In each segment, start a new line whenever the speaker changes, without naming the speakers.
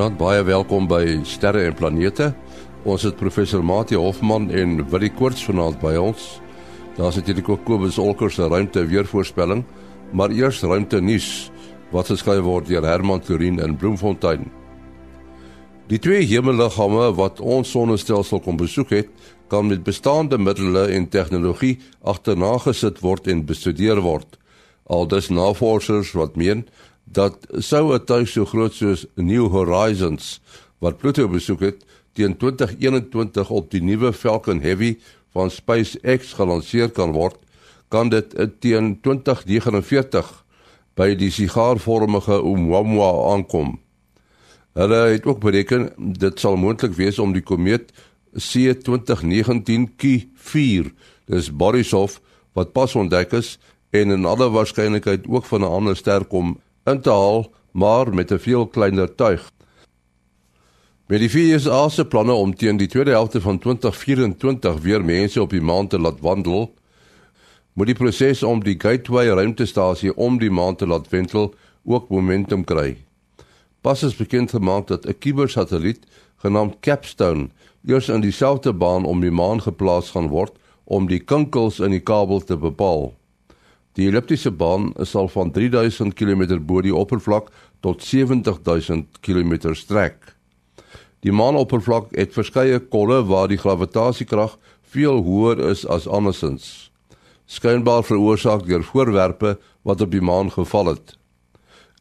Goeienaand, baie welkom by Sterre en Planete. Ons het professor Mati Hofman en Willie Koorts vanaand by ons. Daar's natuurlik ook Kobus Olkers se ruimte weervoorspelling, maar eers ruimte nuus wat geskryf word deur Herman Turin in Bloemfontein. Die twee hemelliggame wat ons sonnestelsel kom besoek het, kan met bestaande middele en tegnologie agterna gesit word en bestudeer word. Aldus navorsers wat meen dat sou 'n tuig so groot soos New Horizons wat Pluto besoek het teen 2021 op die nuwe Falcon Heavy van SpaceX gelanseer kan word, kan dit teen 2049 by die sigaarvormige Oumuamua aankom. Hulle het ook bereken dit sal moontlik wees om die komeet C2019Q4, dis Borisov wat pas ontdek is en in alle waarskynlikheid ook van 'n ander ster kom in te haal, maar met 'n veel kleiner tuig. Met die VSA se planne om teen die tweede helfte van 2024 weer mense op die maan te laat wandel, moet die proses om die Gateway ruimtestasie om die maan te laat wendel ook momentum kry. Pas is bekend gemaak dat 'n kubersatelliet genaamd Capstone eers in dieselfde baan om die maan geplaas gaan word om die kinkels in die kabel te bepaal. Die elliptiese baan sal van 3000 km bo die oppervlak tot 70000 km strek. Die maanoppervlak het verskeie kolle waar die gravitasiekrag veel hoër is as andersins. Skynbaar veroorsaak deur voorwerpe wat op die maan geval het.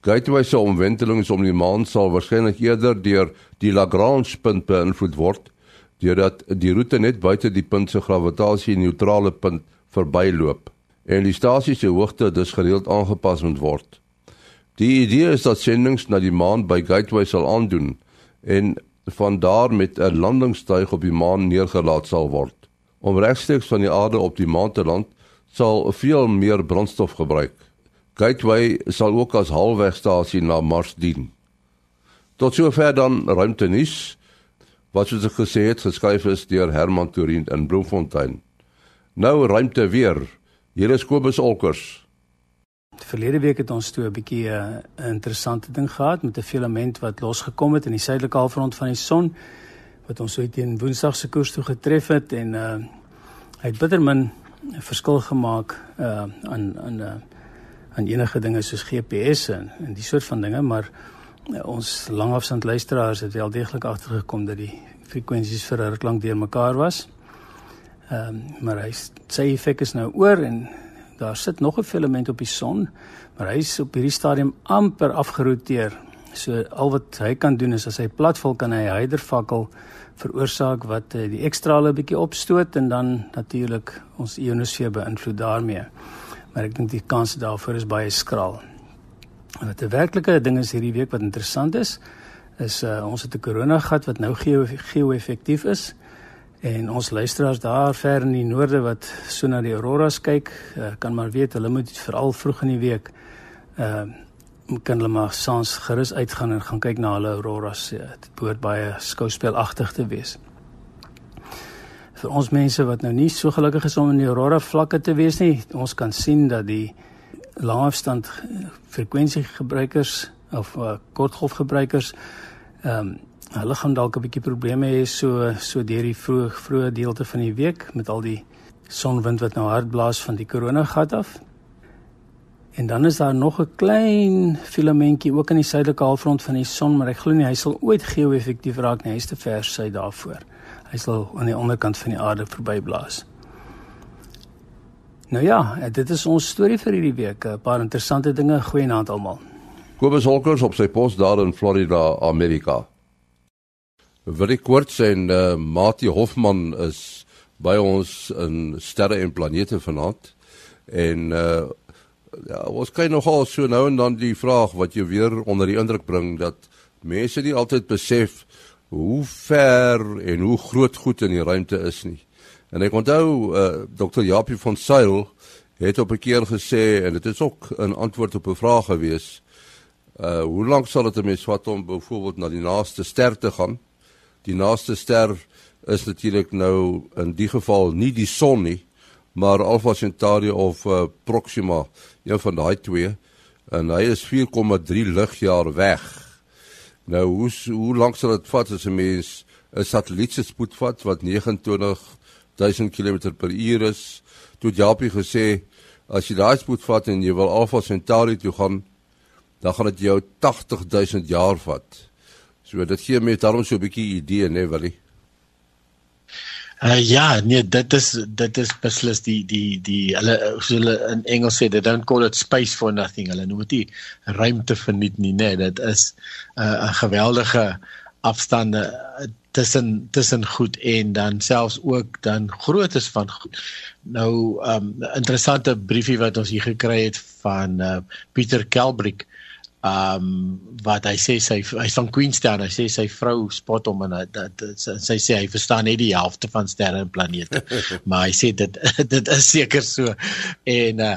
Gateway se omwentelings om die maan sal waarskynlik eerder deur die Lagrange punt beïnvloed word, deurdat die roete net buite die punt se gravitasie-neutrale punt verbyloop en die stasie se hoogte dus gereeld aangepas moet word. Die idee is dat sendinge na die maan by Gateway sal aandoen en van daar met 'n landingstuig op die maan neergelaat sal word. Om regstreeks van die aarde op die maan te land, sal veel meer brandstof gebruik. Gateway sal ook as halfwegstasie na Mars dien. Tot sover dan ruimtenis wat soos ek gesê het geskryf is deur Herman Turin in Bloemfontein. Nou ruimte weer. Hier is Kobus Olkers.
Verlede week het ons toe 'n bietjie eh, 'n uh, interessante ding gehad met 'n filament wat losgekom het in die suidelike halfrond van die son wat ons uit teen Woensdag se koers toe getref het en uh hy het bitter min verskil gemaak uh aan aan uh aan enige dinge soos GPS en en die soort van dinge maar uh, ons langafstand luisteraars het wel deeglik agtergekom dat die frekwensies vir 'n ruk lank deurmekaar was. Ehm um, maar hy sê effek is nou oor en daar sit nog 'n filament op die son, maar hy is op hierdie stadium amper afgeroteer. So al wat hy kan doen is as hy platval kan hy hydervakkel veroorsaak wat uh, die ekstrale bietjie opstoot en dan natuurlik ons ionosfeer beïnvloed daarmee. Maar ek dink die kans daarvoor is baie skraal. Wat 'n werklike ding is hierdie week wat interessant is, is uh, ons het 'n korona gat wat nou geo-effektief is. En ons luisteraars daar ver in die noorde wat so na die auroras kyk, uh, kan maar weet hulle moet veral vroeg in die week uh kan hulle maar saans gerus uitgaan en gaan kyk na hulle auroras. Ja, dit behoort baie skouspelagtig te wees. Vir ons mense wat nou nie so gelukkig is om in die aurora vlakke te wees nie, ons kan sien dat die langafstand frekwensie-gebruikers of uh, kortgolfgebruikers ehm um, hulle gaan dalk 'n bietjie probleme hê so so deur die vroeg vroeë deelte van die week met al die sonwind wat nou hard blaas van die koronagat af. En dan is daar nog 'n klein filamentjie ook in die suidelike halfrond van die son, maar ek glo nie hy sal ooit geo-effektief raak nie. Hy's te ver sy daarvoor. Hy sal aan die onderkant van die aarde verbyblaas. Nou ja, dit is ons storie vir hierdie week. 'n Paar interessante dinge. Goeienaand almal.
Kobus Holkers op sy pos daar in Florida, Amerika. Willie Koorts en uh, Mati Hofman is by ons in sterre en planete vanaand. En uh ja, ons kry nogal so nou en dan die vraag wat jy weer onder die indruk bring dat mense nie altyd besef hoe ver en hoe groot goed in die ruimte is nie. En ek onthou uh Dr. Japie van Sail het op 'n keer gesê en dit is ook 'n antwoord op 'n vraag gewees. Uh hoe lank sal dit 'n mens vat om byvoorbeeld na die naaste ster te gaan? Die naaste ster is natuurlik nou in die geval nie die son nie, maar Alpha Centauri of uh, Proxima, een van daai twee en hy is 4,3 ligjaar weg. Nou hoe hoe lank sal dit vat as 'n mens 'n satelliet se spoed vat wat 29000 km/h is? Toe Japie gesê as jy daai spoed vat en jy wil Alpha Centauri toe gaan, dan gaan dit jou 80000 jaar vat. So dit gee my daarom so 'n bietjie idee, né, nee, Willie?
Uh, ja, nee, dit is dit is beslis die die die hulle hulle in Engels sê they don't call it space for nothing. Hulle noem dit ruimte verniet nie, nee, dit is uh, 'n uh, geweldige afstande tussen tussen goed en dan selfs ook dan grootes van goed. Nou, 'n um, interessante briefie wat ons hier gekry het van uh, Pieter Kelbrick um wat hy sê sy hy's van Queenstown hy sê sy vrou spot hom en dat sy sê hy verstaan net die helfte van sterre en planete. Maar hy sê dit dit is seker so. En uh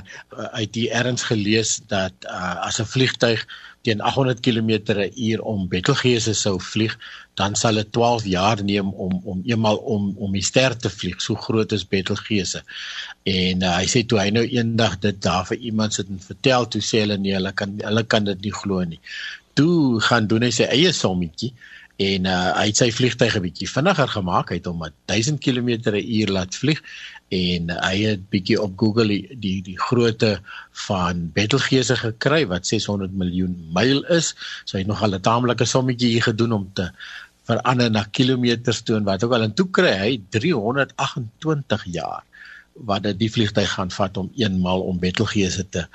uit die erns gelees dat uh as 'n vliegtyg teen 800 km/h om Betelgeuse sou vlieg, dan sal dit 12 jaar neem om om eenmal om om die ster te vlieg. So groot is Betelgeuse. En uh, hy sê toe hy nou eendag dit daar vir iemand sit en vertel, toe sê hulle nee, hulle kan hulle kan dit nie glo nie. Toe gaan doen hy sy eie sommetjie en uh, hy het sy vliegtuig 'n bietjie vinniger gemaak. Hy het hom 1000 km/h laat vlieg en hy het bietjie op Google die die, die grootte van Betelgeuse gekry wat 600 miljoen myl is. So hy het nog al 'n taamlike sommetjie hier gedoen om te verander na kilometers toe en wat ook al en toe kry hy 328 jaar wat dit die vliegtyg gaan vat om eenmal om Betelgeuse te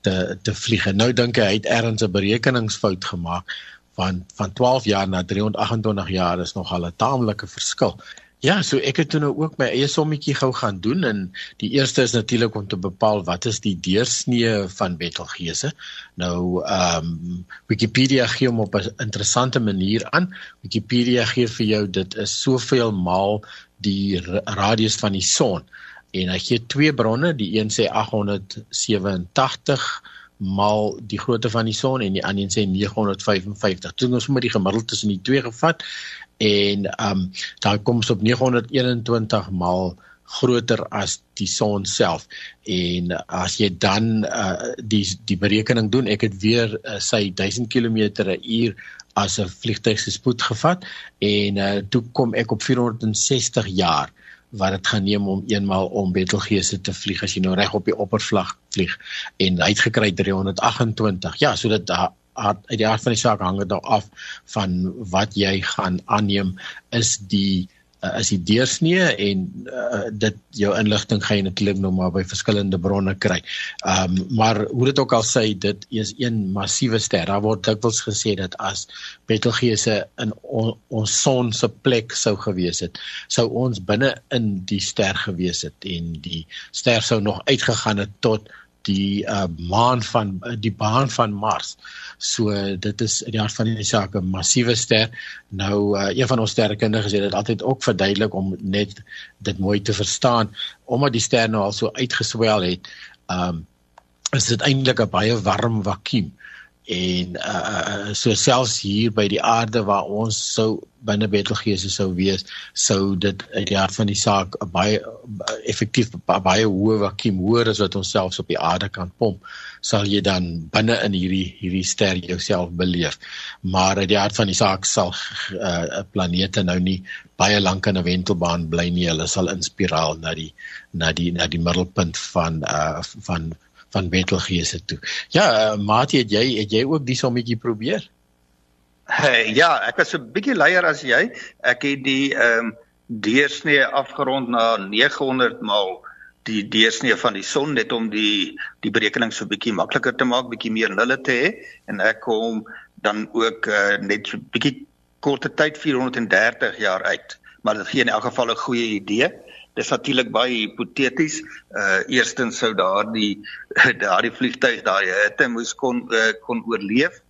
te te vlieg. En nou dink hy hy het ergens 'n berekeningsfout gemaak van van 12 jaar na 328 jaar is nog al 'n taamlike verskil. Ja, so ek het toe nou ook my eie sommetjie gou gaan doen en die eerste is natuurlik om te bepaal wat is die deursnee van Betelgeuse. Nou ehm um, Wikipedia gee hom op 'n interessante manier aan. Wikipedia gee vir jou dit is soveel maal die radius van die son en hy gee twee bronne, die een sê 887 maal die grootte van die son en die ander sê 955. Toe ons sommer die gemiddeld tussen die twee gevat en ehm um, daar kom ons op 921 maal groter as die son self. En as jy dan uh, die die berekening doen ek het weer uh, sy 1000 km/h as 'n vliegtuig se spoed gevat en uh, toe kom ek op 460 jaar wat dit gaan neem om eenmal om Betelgeuse te vlieg as jy nou reg op die oppervlak vlieg. En hy het gekry 328 ja so dit uit die aard van die saak hang dit nou af van wat jy gaan aanneem is die uh, is die deursnee en uh, dit jou inligting gaan jy natuurlik nou maar by verskillende bronne kry. Ehm um, maar hoe dit ook al sê dit is een massiewe ster. Daar word dikwels gesê dat as Betelgeuse in on, ons son se plek sou gewees het, sou ons binne in die ster gewees het en die ster sou nog uitgegaan het tot die uh, maan van uh, die baan van Mars. So dit is in die hart van die saak 'n massiewe ster. Nou uh, een van ons sterrekundiges het dit altyd ook verduidelik om net dit mooi te verstaan omdat die ster nou al so uitgeswel het. Um is dit eintlik 'n baie warm vakuum en uh so selfs hier by die aarde waar ons sou binne Betelgeuse sou wees sou dit uit die hart van die saak baie effektief baie hoë vakuum hoër as wat ons selfs op die aarde kan pomp sal jy dan binne in hierdie hierdie ster jouself beleef. Maar uit die hart van die saak sal uh, planete nou nie baie lank in 'n wentelbaan bly nie hulle sal in spiraal na die na die na die middelpunt van uh van van Betelgeuse toe. Ja, uh, Mati, het jy het jy ook die sommetjie probeer?
Hey, ja, ek was 'n bietjie leier as jy. Ek het die ehm um, deursnee afgerond na 900 maal die deursnee van die son net om die die berekening so bietjie makliker te maak, bietjie meer nulle te hê en ek kom dan ook uh, net so bietjie korte tyd 430 jaar uit. Maar dit gee in elk geval 'n goeie idee. Dis natuurlik baie hipoteties. Uh eerstens sou daardie daardie vliegtuig daai hitte moes kon uh, kon oorleef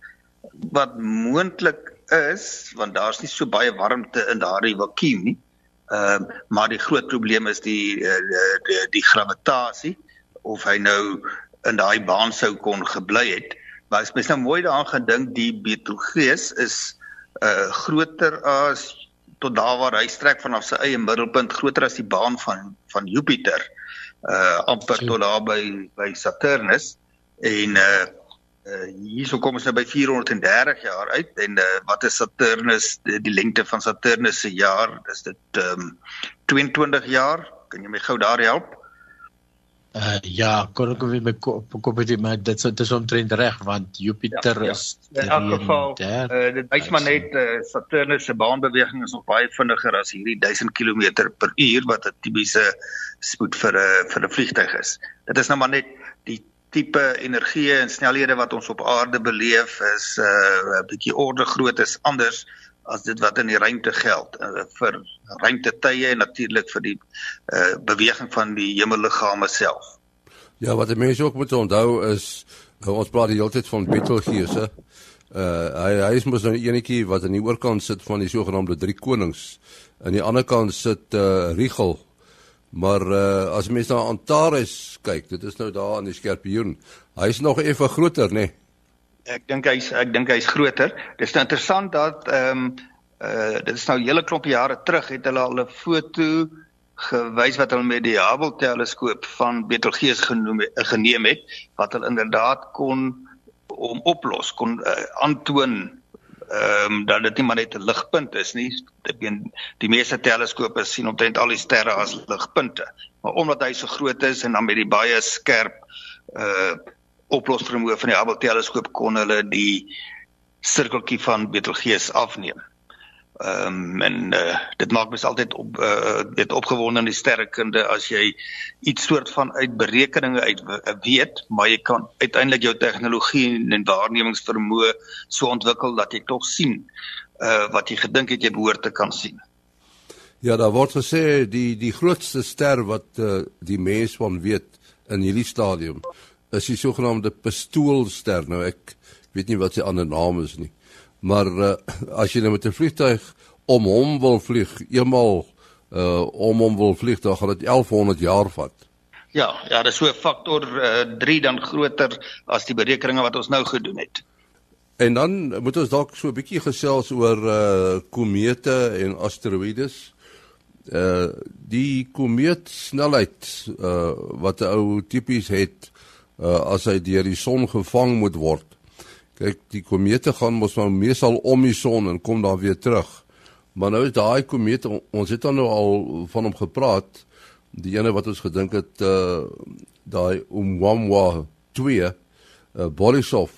wat moontlik is want daar's nie so baie warmte in daardie vakuum nie. Ehm uh, maar die groot probleem is die uh, die die gravitasie of hy nou in daai baan sou kon gebly het. Maar as mens nou mooi daaraan gedink die Betelgeuse is uh groter as tot daar waar hy strek vanaf sy eie middelpunt groter as die baan van van Jupiter uh amper tot daar by by Saturnus en uh Uh hierso kom ons nou by 430 jaar uit en uh, wat is Saturnus die, die lengte van Saturnus se jaar? Is dit ehm um, 22 jaar? Kan jy my gou daar help?
Uh, ja, kon ek weer met kop dit maar dit is dit is omtrent reg want Jupiter ja, ja. is
in elk geval uh, dit wys maar net uh, Saturnus se baanbeweging is nog baie vinniger as hierdie 1000 km per uur wat 'n tipiese spoed vir 'n vir 'n vliegtyg is. Dit is nou maar net die tipe energie en snelhede wat ons op aarde beleef is 'n uh, bietjie orde groot is anders as dit wat in die ruimte geld uh, vir ruimtetye en natuurlik vir die uh, beweging van die hemelliggame self.
Ja, wat die mense ook moet onthou is uh, ons praat die hele tyd van Betelgeuse. Uh hy hy is mos nou enetjie wat aan die oorkant sit van die sogenaamde drie konings. Aan die ander kant sit uh Rigel. Maar uh as mens na Antares kyk, dit is nou daar aan die Skorpioen. Hy's nog effe groter, né? Nee?
Ek dink hy's ek dink hy's groter. Dit is nou interessant dat ehm um, uh dit is nou 'n hele klomp jare terug het hulle al 'n foto gewys wat hulle met die Hubble teleskoop van Betelgeuse genoem geneem het wat hulle inderdaad kon om oplos kon uh, aantoon ehm um, dat dit nie maar net 'n ligpunt is nie. Ek meen die meeste teleskope sien omtrent al die sterre as ligpunte. Maar omdat hy so groot is en dan met die baie skerp uh oplosvermoë van die Hubble teleskoop kon hulle die sirkeltjie van Betelgeuse afneem. Ehm um, en uh, dit maak my altyd op uh, dit opgewonde in die sterrekunde as jy iets soort van uit berekeninge uit weet, maar jy kan uiteindelik jou tegnologie en waarnemingsvermoë so ontwikkel dat jy tog sien uh, wat jy gedink het jy behoort te kan sien.
Ja, daar word gesê die die grootste ster wat uh, die mens van weet in hierdie stadium is die sogenaamde pistoolster. Nou ek weet nie wat sy ander naam is nie. Maar uh, as jy nou met 'n vliegtuig om hom wil vlieg, eenmal uh om hom wil vlieg, dan gaan dit 1100 jaar vat.
Ja, ja, dit is so 'n faktor uh, eh, 3 dan groter as die berekeninge wat ons nou gedoen het.
En dan moet ons dalk so 'n bietjie gesels oor uh komete en asteroïdes. Uh die komeet snelheid uh wat 'n ou tipies het uh, as hy deur die son gevang moet word. Kyk, die komete gaan mos maar meestal om die son en kom dan weer terug. Maar nou is daai komete ons het dan nou al van hom gepraat, die ene wat ons gedink het uh daai Oumuamua 2 uh Borisov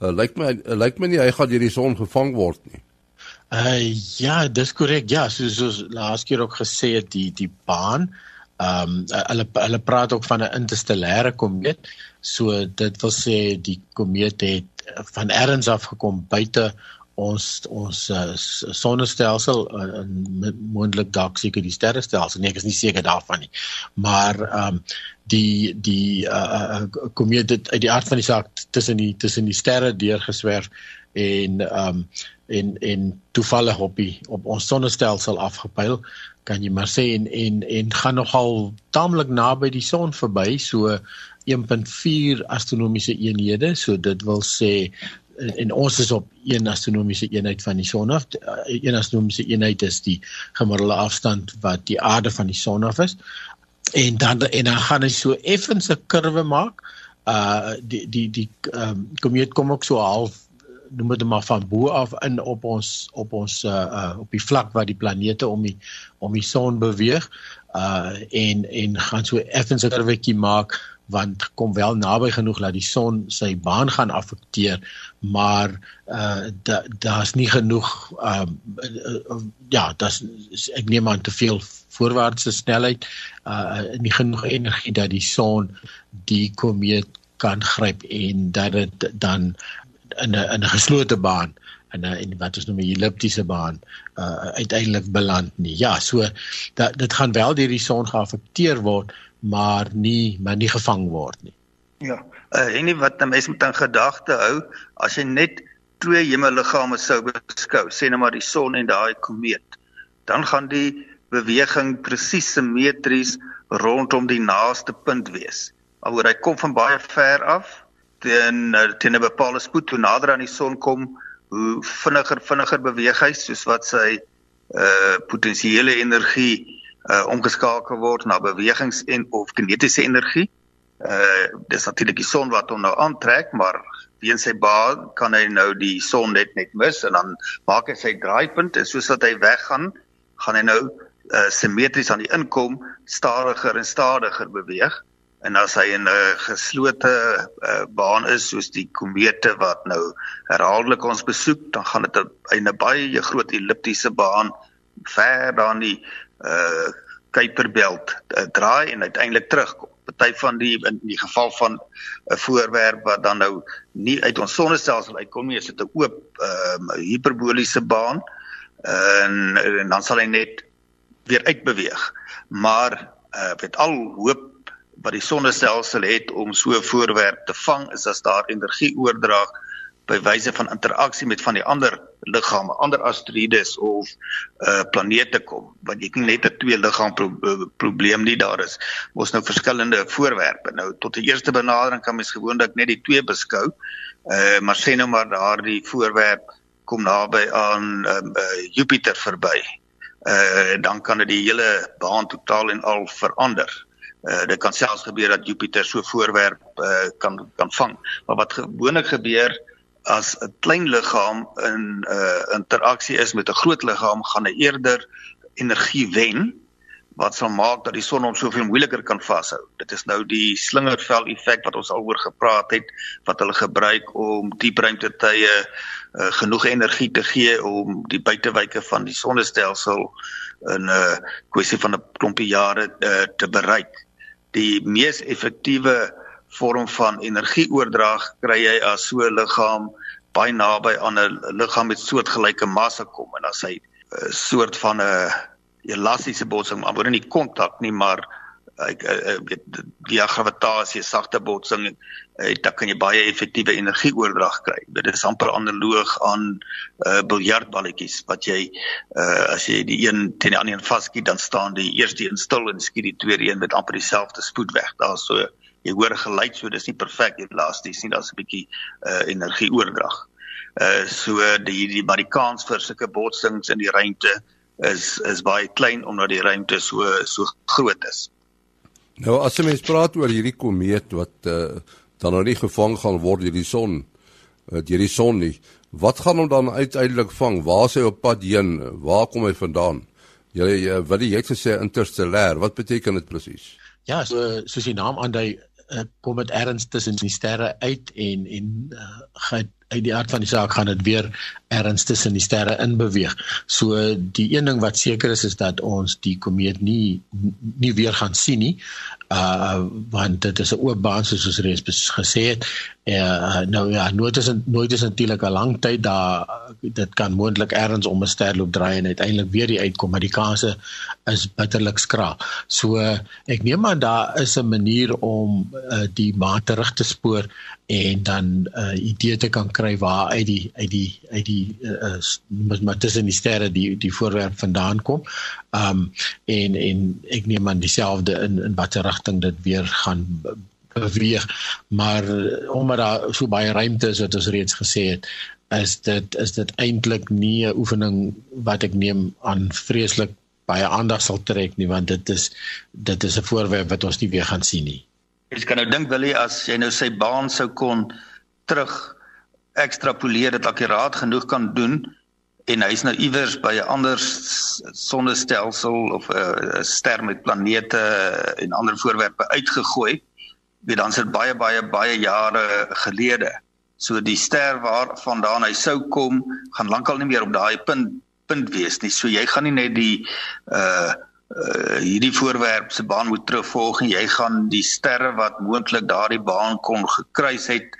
uh, lyk my uh, lyk my nie hy gaan deur die son gevang word nie.
Uh ja, dis korrek. Ja, soos soos laas keer ook gesê het die die baan ehm um, hulle hulle praat ook van 'n interstellêre komeet. So dit wil sê die komeet het van ergens af gekom buite ons ons uh, sonnestelsel uh, en moontlik dalk seker die sterrestelsel. Nee, ek is nie seker daarvan nie. Maar ehm um, die die uh, komeet het uit die aard van die saak tussen die tussen die sterre deurgeswerf en ehm um, en en toevallig op die op ons sonnestelsel afgepyl kan jy maar sê en en en gaan nogal taamlik naby die son verby so 1.4 astronomiese eenhede so dit wil sê en ons is op een astronomiese eenheid van die son af. Een astronomiese eenheid is die gemiddelde afstand wat die aarde van die son af is. En dan en dan gaan hy so effens 'n kurwe maak. Uh die die die um, komeet kom ook so half noem dit maar van bo af in op ons op ons uh, uh op die vlak waar die planete om die om die son beweeg. Uh en en gaan so effens 'n kurwetjie maak want kom wel naby genoeg dat die son sy baan gaan affekteer maar uh daar's da nie genoeg um uh, ja das ek neem aan te veel voorwaartse snelheid uh nie genoeg energie dat die son die komeet kan gryp en dat dit dan in 'n in 'n geslote baan in 'n en wat ons noem 'n elliptiese baan uh uiteindelik beland nie. Ja, so dat dit gaan wel deur die son geaffekteer word, maar nie maar nie gevang word nie.
Ja. Uh en nie wat mense moet in gedagte hou as jy net twee hemelliggame sou beskou, sê net maar die son en daai komeet, dan gaan die beweging presies simmetries rondom die naaste punt wees. Alhoewel hy kom van baie ver af, teen eh, teen 'n bepaalde spoed toe nader aan die son kom, hoe vinniger vinniger beweeg hy soos wat sy uh potensiële energie uh omgeskakel word na bewegings en of kinetiese energie. Uh dis natuurlik die son wat hom nou aantrek, maar weens sy baan kan hy nou die son net net mis en dan maak hy sy draaipunt en soos wat hy weggaan, gaan hy nou uh, simmetries aan die inkom stadiger en stadiger beweeg. En as hy in 'n geslote uh, baan is soos die komete wat nou herhaaldelik ons besoek, dan gaan dit in 'n baie groot elliptiese baan ver dan die uh Kuiperbelt uh, draai en uiteindelik terugkom. Party van die in die geval van 'n voorwerp wat dan nou nie uit ons sonnestelsel uitkom nie, is dit 'n oop ehm uh, hiperboliese baan en, en dan sal hy net weer uitbeweeg. Maar uh met al hoop wat die sonnestelsel het om so 'n voorwerp te vang, is as daar energie oordrag by wyse van interaksie met van die ander liggame, ander asteroïdes of uh planete kom. Want jy kan net 'n twee liggaam pro uh, probleem nie daar is. Ons nou verskillende voorwerpe. Nou tot die eerste benadering kan mens gewoonlik net die twee beskou. Uh maar sê nou maar daardie voorwerp kom naby aan uh, uh Jupiter verby. Uh dan kan dit die hele baan totaal en al verander. Uh dit kan selfs gebeur dat Jupiter so voorwerp uh kan kan vang. Maar wat gewoonlik gebeur as 'n klein liggaam in 'n uh, interaksie is met 'n groot liggaam, gaan hy eerder energie wen wat sal maak dat die son hom soveel moeiliker kan vashou. Dit is nou die slingervel effek wat ons al oor gepraat het wat hulle gebruik om diep ruimtetye uh, genoeg energie te gee om die buitewyke van die sonnestelsel in 'n uh, kwessie van 'n klompie jare uh, te bereik. Die mees effektiewe vorm van energieoordrag kry jy as so 'n liggaam baie naby aan 'n liggaam met soortgelyke massa kom en as hy 'n soort van 'n elastiese botsing, maar word nie kontak nie, maar ek weet die gravitasie, sagte botsing, dan kan jy baie effektiewe energieoordrag kry. Dit is amper analoog aan uh, biljartballetjies wat jy uh, as jy die een teen die ander een vaskiet, dan staan die eerste een stil en skiet die tweede een met amper dieselfde spoed weg. Daar's so jy hoor geluid so dis nie perfek elasties nie daar's 'n bietjie uh, energie oordrag. Uh so die die maar die kans vir sulke botsings in die ruimte is is baie klein omdat die ruimte so so groot is.
Nou as jy mens praat oor hierdie komeet wat uh, dan nou nie gevang gaan word deur die son uh, deur die son nie. Wat gaan hom dan uiteindelik vang? Waar is hy op pad heen? Waar kom hy vandaan? Jy wat jy het gesê interstellar. Wat beteken dit presies?
Ja, so soos die naam aandui, uh, kom dit ergens tussen die sterre uit en en uh, uit die aard van die saak gaan dit weer ergens tussen die sterre in beweeg. So die een ding wat seker is is dat ons die komeet nie nie weer gaan sien nie. Uh want dit is 'n oop baan soos ons reeds gesê het. Uh nou ja, nooit is nooit is natuurlik 'n lang tyd daar dit kan moontlik ergens om 'n ster loop draai en uiteindelik weer die uitkom, maar die kanse is bitterlik skraal. So ek neem aan daar is 'n manier om uh, die maan terug te spoor en dan 'n uh, idee te kan kry waar uit die uit die uit die uh, maar tussen die sterre die die voorwerp vandaan kom. Um en en ek neem aan dieselfde in in watter rigting dit weer gaan beweeg. Maar omdat daar so baie ruimte is wat ons reeds gesê het, is dit is dit eintlik nie 'n oefening wat ek neem aan vreeslik baie aandag sal trek nie want dit is dit is 'n voorwerp wat ons nie weer gaan sien nie.
Jy kan nou dink Willie as jy nou sy baan sou kon terug ekstrapoleer dit akkuraat genoeg kan doen en hy's nou iewers by 'n ander sonnestelsel of 'n ster met planete en ander voorwerpe uitgegooi. Wie dan sit baie baie baie jare gelede. So die ster waarvandaan hy sou kom, gaan lankal nie meer op daai punt punt wees nie. So jy gaan nie net die uh uh, hierdie voorwerp se baan moet terugvolg en jy gaan die sterre wat moontlik daardie baan kon gekruis het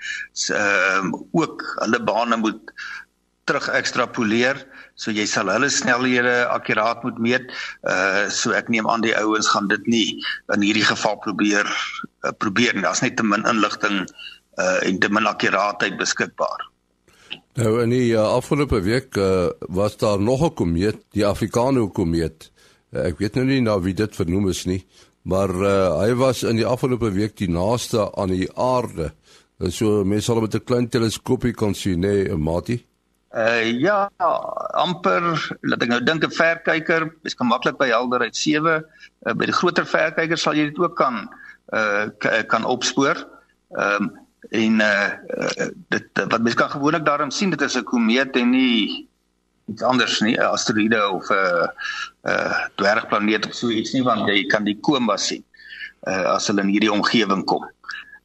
ehm uh, ook hulle bane moet terug ekstrapoleer so jy sal hulle snelhede akkuraat moet meet. Uh so ek neem aan die ouens gaan dit nie in hierdie geval probeer uh, probeer nie. Daar's net te min inligting uh en te min akkuraatheid beskikbaar.
Nou in die uh, afgelope week uh, was daar nog 'n komeet, die Afrikaner komeet Uh, ek weet nou nie na wie dit vernoem is nie, maar uh, hy was in die afgelope week die naaste aan die aarde. Uh, so mense sal met 'n klein teleskoopie kan sien, nê, nee, Mati?
Uh ja, amper, laat ek nou dink 'n verkyker, is kan maklik by helderheid 7. Uh, by die groter verkyker sal jy dit ook kan uh kan opspoor. Ehm um, En uh, uh dit wat mens kan gewoonlik daarom sien dit is 'n komeet en nie iets anders nie, 'n asteroïde of 'n uh, uh dwergplaneet of so iets nie want jy kan die koma sien uh as hulle in hierdie omgewing kom.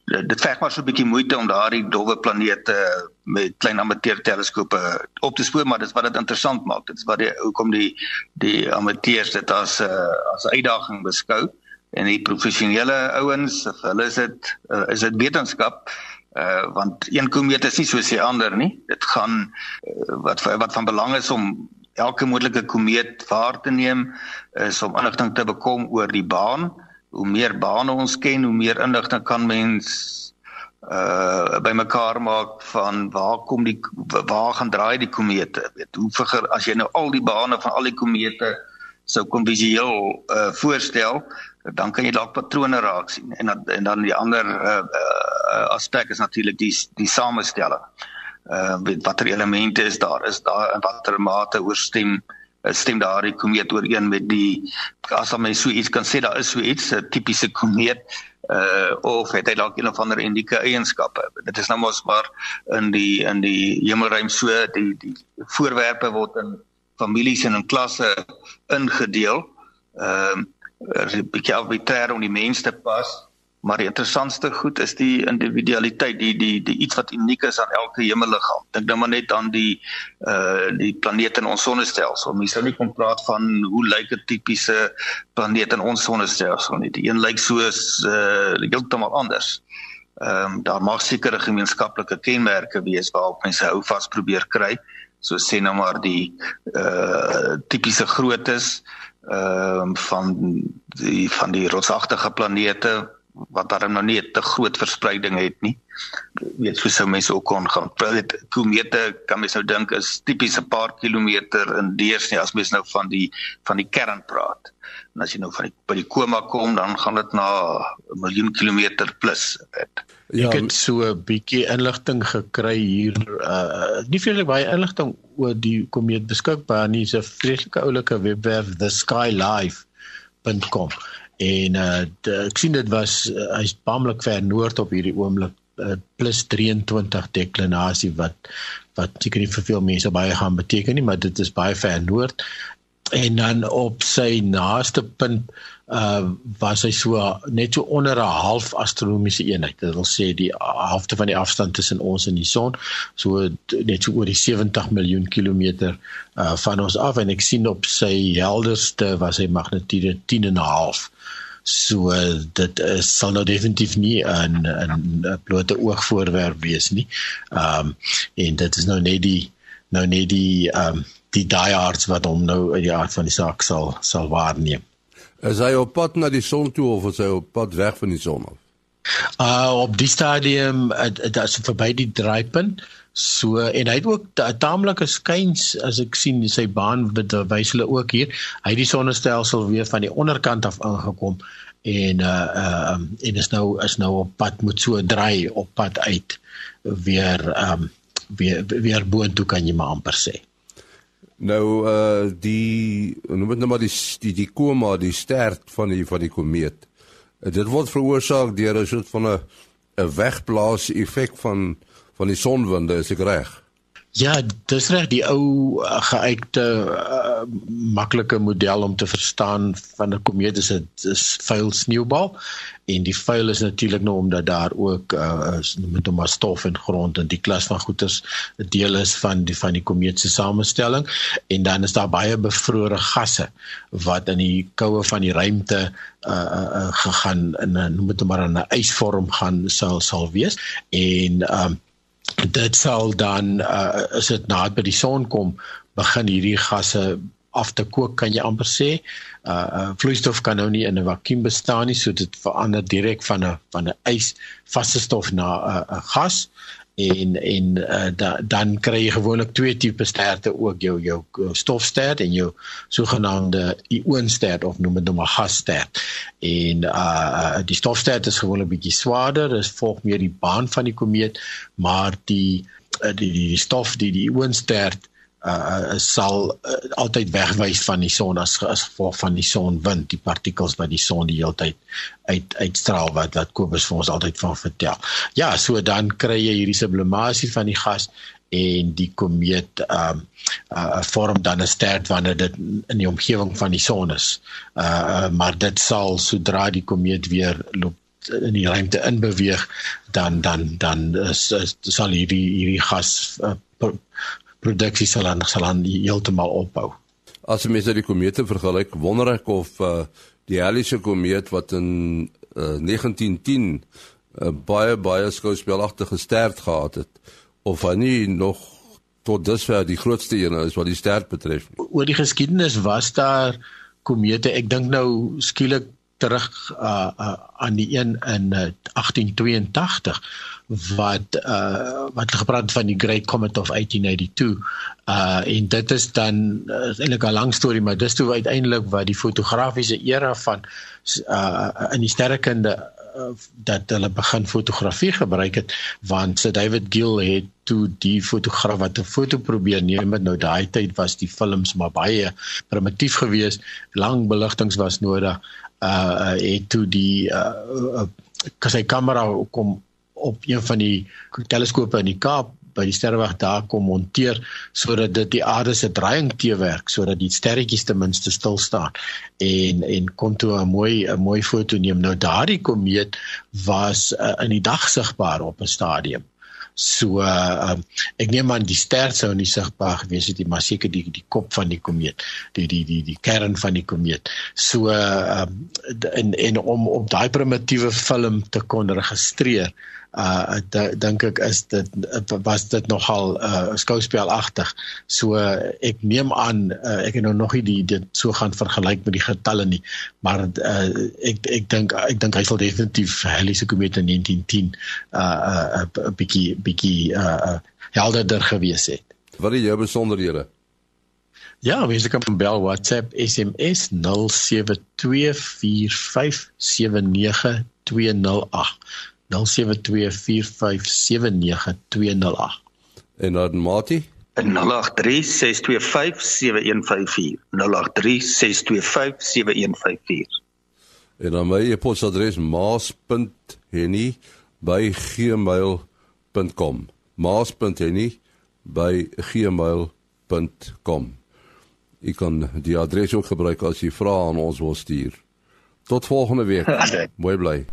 Dit verg maar so 'n bietjie moeite om daardie dowwe planete met klein amateur teleskope op te spoor, maar dis wat dit interessant maak. Dit is wat die hoekom die die amateurs dit as 'n uh, as 'n uitdaging beskou en die professionele ouens, hulle is dit uh, is dit wetenskap uh want een komeet is nie soos die ander nie. Dit gaan uh, wat wat van belang is om elke moontlike komeet waar te neem is om inligting te bekom oor die baan. Hoe meer bane ons ken, hoe meer inligting kan mens uh bymekaar maak van waar kom die waar gaan draai die komete weet hoe vir as jy nou al die bane van al die komete sou kon visueel uh vorstel dan kan jy dalk patrone raak sien en dan en dan die ander uh, uh aspek is natuurlik die die samestelling. Uh weet watter elemente is daar is daar in watter mate oorstem stem daardie komeet ooreen met die as dan mens so iets kan sê daar is so iets 'n tipiese komeet uh of het hy dalk een of ander unieke eienskappe. Dit is nou mos maar in die in die hemelruim so die die voorwerpe word in families en in klasse ingedeel. Ehm uh, 'n bietjie arbitrêr om die mens te pas, maar die interessantste goed is die individualiteit, die die die iets wat uniek is aan elke hemelliggaam. Dink nou maar net aan die uh die planete in ons sonnestelsel. Mens sou nie kon praat van hoe lyk 'n tipiese planeet in ons sonnestelsel nie. Die een lyk soos uh heeltemal anders. Ehm um, daar mag sekere gemeenskaplike kenmerke wees waarop mense hou vas probeer kry. So sê nou maar die uh tipiese groottes ehm uh, van die van die rotsagtige planete wat daarom nou nie te groot verspreiding het nie. Weet so sou mense ook kon gaan. Dit komete kan mens nou dink is tipies 'n paar kilometer in deursnee as mens nou van die van die kern praat. En as jy nou van die by die koma kom, dan gaan dit na 'n miljoen kilometer plus. Weet.
Ja, ek het so 'n bietjie inligting gekry hier. Uh nie veel baie inligting oor die komeet beskikbaar nie. Dis 'n vreeslike oulike webwerf theskylive.com. En uh de, ek sien dit was uh, hy's baamlik ver noord op hierdie oomblik uh, plus 23 deklinasie wat wat seker nie vir veel mense baie gaan beteken nie, maar dit is baie ver noord. En dan op sy naaste punt uh was hy so net so onder 'n half astronomiese eenheid. Dit wil sê die helfte van die afstand tussen ons en die son, so net so oor die 70 miljoen kilometer uh van ons af en ek sien op sy helderste was hy magnitude 10 en 'n half. So dit is sal nou definitief nie 'n 'n blote oog voorwerp wees nie. Um en dit is nou net die nou net die um die diehards wat hom nou uit die aard van die saak sal sal waarneem.
Is hy op pad na die son toe of is hy op pad weg van die son af?
Uh op die stadium dit is verby die draaipunt. So en hy het ook 'n taamlike skuins as ek sien sy baan wys hulle ook hier. Hy het die sonnestelsel weer van die onderkant af ingekom en uh uh en is nou is nou op pad moet so draai op pad uit weer um weer weer boontoe kan jy maar amper sê.
Nou uh die noem dit nou maar die die die koma die stert van die van die komeet. Dit word veroorsaak deur 'n soort van 'n 'n wegblaas effek van van die sonwinde, is ek reg?
Ja, dis reg die ou uh, geuite uh, maklike model om te verstaan van 'n komeet is is vuil sneeubal en die vuil is natuurlik nou omdat daar ook uh, met hom as stof en grond en die klas van goeters 'n deel is van die van die komeet se samestelling en dan is daar baie bevrore gasse wat in die koue van die ruimte uh, uh, gegaan in 'n noem dit maar 'n ysvorm gaan sal sal wees en um, dit sal dan uh, as dit nader by die son kom begin hierdie gasse af te kook kan jy amper sê. Uh, uh vloeistof kan nou nie in 'n vakuum bestaan nie so dit verander direk van 'n van 'n ys vaste stof na 'n uh, uh, gas en en uh, da, dan kry jy gewoonlik twee tipe sterte ook. Jou jou stofstert en jou sogenaamde ionstert of noem dit nou maar gasstert. En uh die stofstert is gewoonlik bietjie swaarder dit volg meer die baan van die komeet maar die uh, die die stof die die ionstert uh sal uh, altyd wegwys van die son as as gevolg van die sonwind, die partikels wat die son die hele tyd uit uitstraal wat wat Kobus vir ons altyd van vertel. Ja, so dan kry jy hierdie sublimasie van die gas en die komeet um uh vorm dan 'n ster wanneer dit in die omgewing van die son is. Uh maar dit sal sodra die komeet weer loop in die ruimte inbeweeg dan dan dan is, is sal hierdie hierdie gas uh, produksie sal dan sal dan heeltemal ophou.
As jy met die komete vergelyk, wonder ek of uh, die Halleyse komeet wat in uh, 1910 'n uh, baie baie skouspelagtige stert gehad het of hy nie nog tot dusver die grootste een is wat die stert betref.
Oor die geskiedenis was daar komete, ek dink nou skielik terug uh, uh, aan die een in uh, 1882 wat uh wat gepraat van die Great Comet of 1882 uh en dit is dan uh, eintlik 'n lang storie maar dis toe uiteindelik wat die fotografiese era van uh in die sterrekunde uh, dat hulle begin fotografie gebruik het want Sir David Gill het toe die fotograaf wat 'n foto probeer neem met nou daai tyd was die films maar baie primitief geweest lang beligtings was nodig uh het toe die uh, uh sy kamera kom op een van die teleskope in die Kaap by die sterrewag daar kom monteer sodat dit die aarde se draaiing teewerk sodat die sterretjies ten minste stil staan. En en kom toe 'n mooi 'n mooi foto neem. Nou daardie komeet was uh, in die dag sigbaar op 'n stadium. So uh, ek neem aan die ster sou nie sigbaar gewees het nie maar seker die die kop van die komeet die die die die kern van die komeet. So uh, en en om op daai primitiewe film te kon registreer uh dink ek is dit was dit nogal uh skouspelagtig. So uh, ek neem aan uh, ek het nou nog nie die dit so gaan vergelyk met die getalle nie, maar uh ek ek dink ek dink hy sal definitief Halley se komeet in 1910 uh 'n uh, bietjie bietjie uh helderder gewees het.
Wat is jou besonderhede?
Ja, wie se kan bel WhatsApp SMS 0724579208. 0724579208.
En dan Mati?
0836257154. 0836257154.
En dan my e-posadres maas.henny@gmail.com. maas.henny@gmail.com. Ek kan die adres ook gebruik as jy vra aan ons wil stuur. Tot volgende week. Mooi bly.